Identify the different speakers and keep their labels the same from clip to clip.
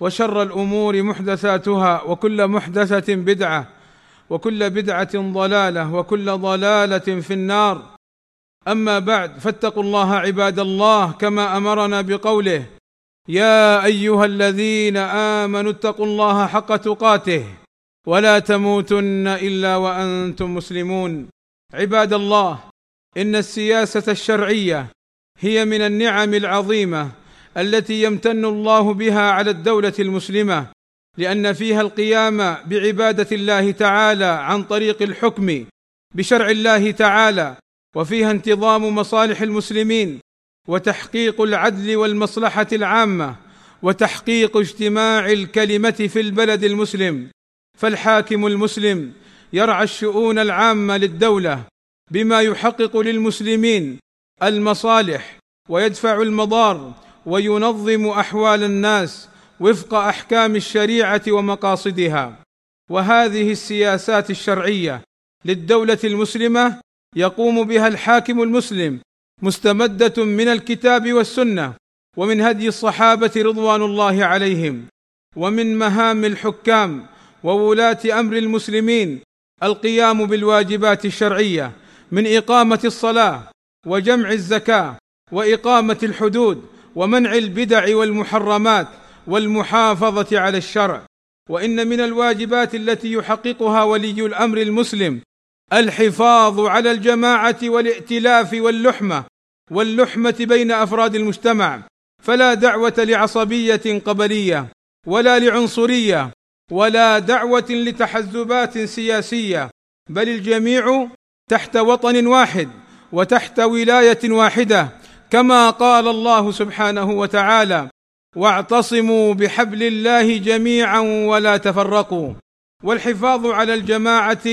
Speaker 1: وشر الأمور محدثاتها وكل محدثة بدعة وكل بدعة ضلالة وكل ضلالة في النار. أما بعد فاتقوا الله عباد الله كما أمرنا بقوله يا أيها الذين آمنوا اتقوا الله حق تقاته ولا تموتن إلا وأنتم مسلمون. عباد الله إن السياسة الشرعية هي من النعم العظيمة التي يمتن الله بها على الدولة المسلمة لأن فيها القيام بعبادة الله تعالى عن طريق الحكم بشرع الله تعالى وفيها انتظام مصالح المسلمين وتحقيق العدل والمصلحة العامة وتحقيق اجتماع الكلمة في البلد المسلم. فالحاكم المسلم يرعى الشؤون العامة للدولة بما يحقق للمسلمين المصالح ويدفع المضار وينظم أحوال الناس وفق أحكام الشريعة ومقاصدها. وهذه السياسات الشرعية للدولة المسلمة يقوم بها الحاكم المسلم مستمدة من الكتاب والسنة ومن هدي الصحابة رضوان الله عليهم ومن مهام الحكام وولاة أمر المسلمين القيام بالواجبات الشرعية من إقامة الصلاة وجمع الزكاة وإقامة الحدود ومنع البدع والمحرمات والمحافظة على الشرع. وإن من الواجبات التي يحققها ولي الأمر المسلم الحفاظ على الجماعة والائتلاف واللحمة واللحمة بين أفراد المجتمع. فلا دعوة لعصبية قبلية ولا لعنصرية ولا دعوة لتحزبات سياسية بل الجميع تحت وطن واحد وتحت ولاية واحدة. كما قال الله سبحانه وتعالى واعتصموا بحبل الله جميعا ولا تفرقوا والحفاظ على الجماعة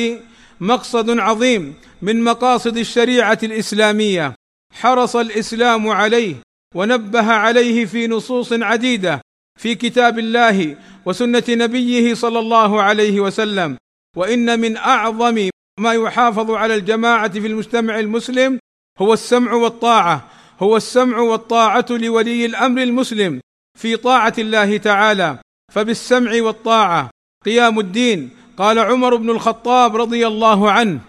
Speaker 1: مقصد عظيم من مقاصد الشريعة الإسلامية. حرص الإسلام عليه ونبه عليه في نصوص عديدة في كتاب الله وسنة نبيه صلى الله عليه وسلم. وإن من أعظم ما يحافظ على الجماعة في المجتمع المسلم هو السمع والطاعة هو السمع والطاعة لولي الأمر المسلم في طاعة الله تعالى. فبالسمع والطاعة قيام الدين. قال عمر بن الخطاب رضي الله عنه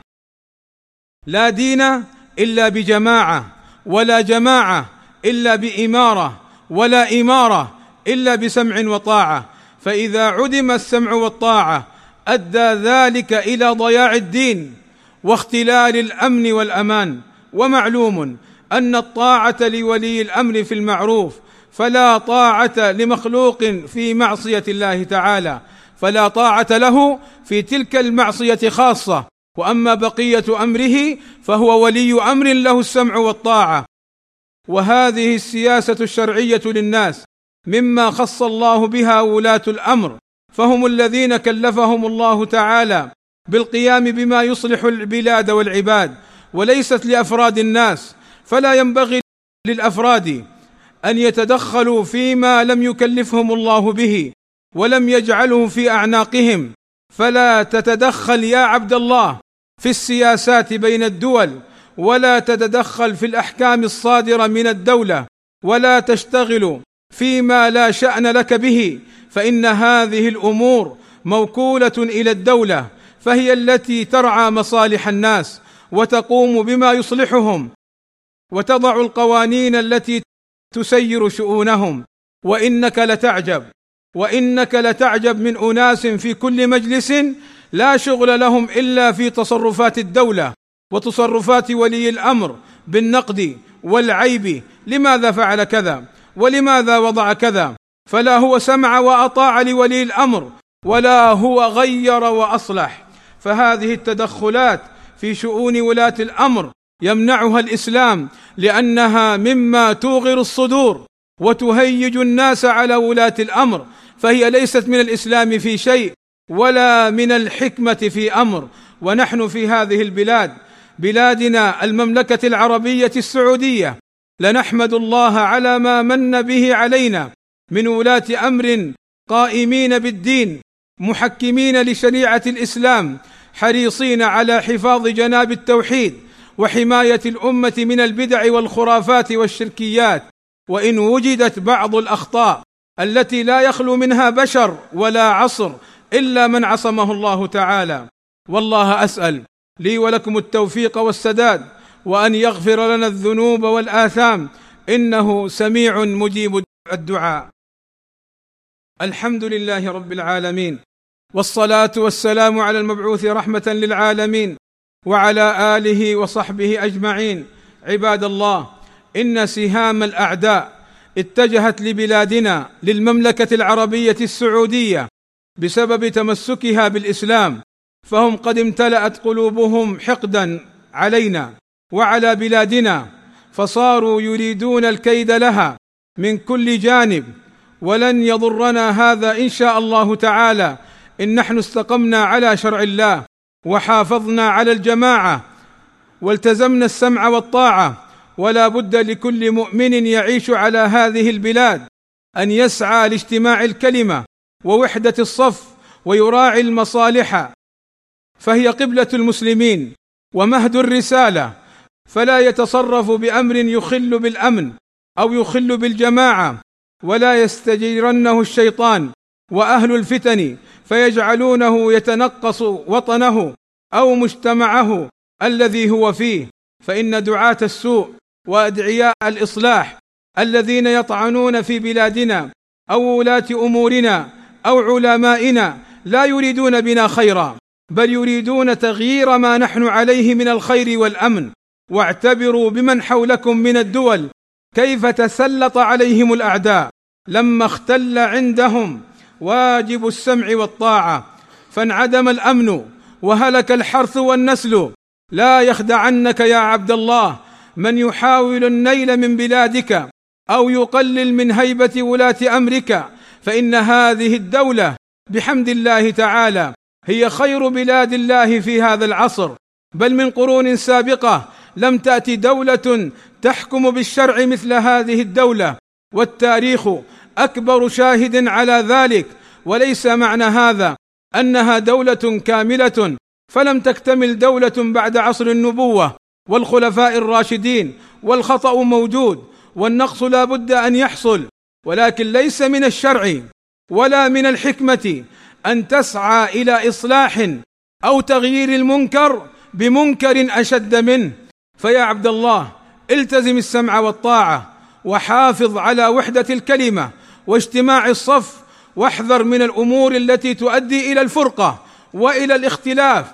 Speaker 1: لا دين إلا بجماعة ولا جماعة إلا بإمارة ولا إمارة إلا بسمع وطاعة. فإذا عدم السمع والطاعة أدى ذلك إلى ضياع الدين واختلال الأمن والأمان. ومعلوم أن الطاعة لولي الأمر في المعروف فلا طاعة لمخلوق في معصية الله تعالى فلا طاعة له في تلك المعصية خاصة وأما بقية أمره فهو ولي أمر له السمع والطاعة. وهذه السياسة الشرعية للناس مما خص الله بها ولاة الأمر فهم الذين كلفهم الله تعالى بالقيام بما يصلح البلاد والعباد وليست لأفراد الناس فلا ينبغي للأفراد أن يتدخلوا فيما لم يكلفهم الله به ولم يجعله في أعناقهم. فلا تتدخل يا عبد الله في السياسات بين الدول ولا تتدخل في الأحكام الصادرة من الدولة ولا تشتغل فيما لا شأن لك به. فإن هذه الأمور موكولة إلى الدولة فهي التي ترعى مصالح الناس وتقوم بما يصلحهم. وتضع القوانين التي تسير شؤونهم. وإنك لتعجب. وإنك لتعجب من أناس في كل مجلس لا شغل لهم إلا في تصرفات الدولة وتصرفات ولي الأمر بالنقد والعيب. لماذا فعل كذا؟ ولماذا وضع كذا؟ فلا هو سمع وأطاع لولي الأمر ولا هو غير وأصلح. فهذه التدخلات في شؤون ولاة الأمر يمنعها الإسلام لأنها مما توغر الصدور وتهيج الناس على ولاة الأمر فهي ليست من الإسلام في شيء ولا من الحكمة في أمر. ونحن في هذه البلاد بلادنا المملكة العربية السعودية لنحمد الله على ما من به علينا من ولاة أمر قائمين بالدين محكمين لشريعة الإسلام حريصين على حفاظ جناب التوحيد وحماية الأمة من البدع والخرافات والشركيات وإن وجدت بعض الأخطاء التي لا يخلو منها بشر ولا عصر إلا من عصمه الله تعالى. والله أسأل لي ولكم التوفيق والسداد وأن يغفر لنا الذنوب والآثام إنه سميع مجيب الدعاء. الحمد لله رب العالمين والصلاة والسلام على المبعوث رحمة للعالمين وعلى آله وصحبه أجمعين. عباد الله إن سهام الأعداء اتجهت لبلادنا للمملكة العربية السعودية بسبب تمسكها بالإسلام فهم قد امتلأت قلوبهم حقدا علينا وعلى بلادنا فصاروا يريدون الكيد لها من كل جانب. ولن يضرنا هذا إن شاء الله تعالى إن نحن استقمنا على شرع الله. وحافظنا على الجماعة والتزمنا السمع والطاعة ولا بد لكل مؤمن يعيش على هذه البلاد أن يسعى لاجتماع الكلمة ووحدة الصف ويراعي المصالح. فهي قبلة المسلمين ومهد الرسالة فلا يتصرف بأمر يخل بالأمن أو يخل بالجماعة ولا يستجيرنه الشيطان. وأهل الفتن فيجعلونه يتنقص وطنه أو مجتمعه الذي هو فيه. فإن دعاة السوء وأدعياء الإصلاح الذين يطعنون في بلادنا أو ولاة أمورنا أو علمائنا لا يريدون بنا خيرا بل يريدون تغيير ما نحن عليه من الخير والأمن. واعتبروا بمن حولكم من الدول كيف تسلط عليهم الأعداء لما اختل عندهم واجب السمع والطاعة. فانعدم الأمن وهلك الحرث والنسل. لا يخدعنك يا عبد الله من يحاول النيل من بلادك أو يقلل من هيبة ولاة أمرك. فإن هذه الدولة بحمد الله تعالى هي خير بلاد الله في هذا العصر. بل من قرون سابقة لم تات دولة تحكم بالشرع مثل هذه الدولة. والتاريخ أكبر شاهد على ذلك وليس معنى هذا أنها دولة كاملة فلم تكتمل دولة بعد عصر النبوة والخلفاء الراشدين والخطأ موجود والنقص لا بد أن يحصل ولكن ليس من الشرع ولا من الحكمة أن تسعى إلى إصلاح أو تغيير المنكر بمنكر أشد منه. فيا عبد الله التزم السمع والطاعة وحافظ على وحدة الكلمة واجتماع الصف واحذر من الأمور التي تؤدي إلى الفرقة وإلى الاختلاف.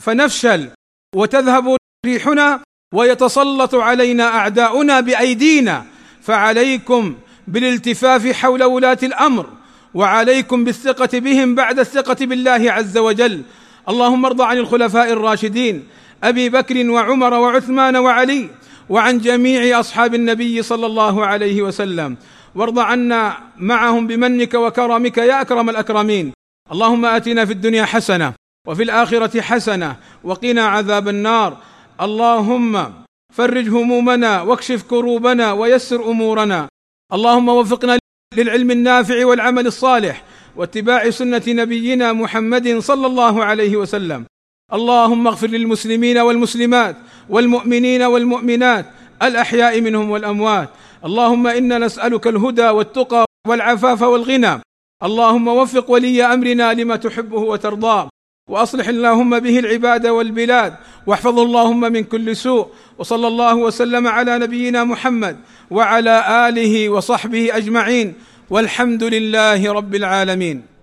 Speaker 1: فنفشل وتذهب ريحنا ويتسلط علينا أعداؤنا بأيدينا. فعليكم بالالتفاف حول ولاة الأمر وعليكم بالثقة بهم بعد الثقة بالله عز وجل. اللهم ارض عن الخلفاء الراشدين أبي بكر وعمر وعثمان وعلي وعن جميع أصحاب النبي صلى الله عليه وسلم. وارض عنا معهم بمنك وكرمك يا أكرم الأكرمين. اللهم آتنا في الدنيا حسنة وفي الآخرة حسنة وقنا عذاب النار. اللهم فرج همومنا واكشف كروبنا ويسر أمورنا. اللهم وفقنا للعلم النافع والعمل الصالح واتباع سنة نبينا محمد صلى الله عليه وسلم. اللهم اغفر للمسلمين والمسلمات والمؤمنين والمؤمنات الأحياء منهم والأموات اللهم إنا نسألك الهدى والتقى والعفاف والغنى. اللهم وفق ولي أمرنا لما تحبه وترضاه وأصلح اللهم به العباد والبلاد. واحفظه اللهم من كل سوء. وصلى الله وسلم على نبينا محمد وعلى آله وصحبه أجمعين. والحمد لله رب العالمين.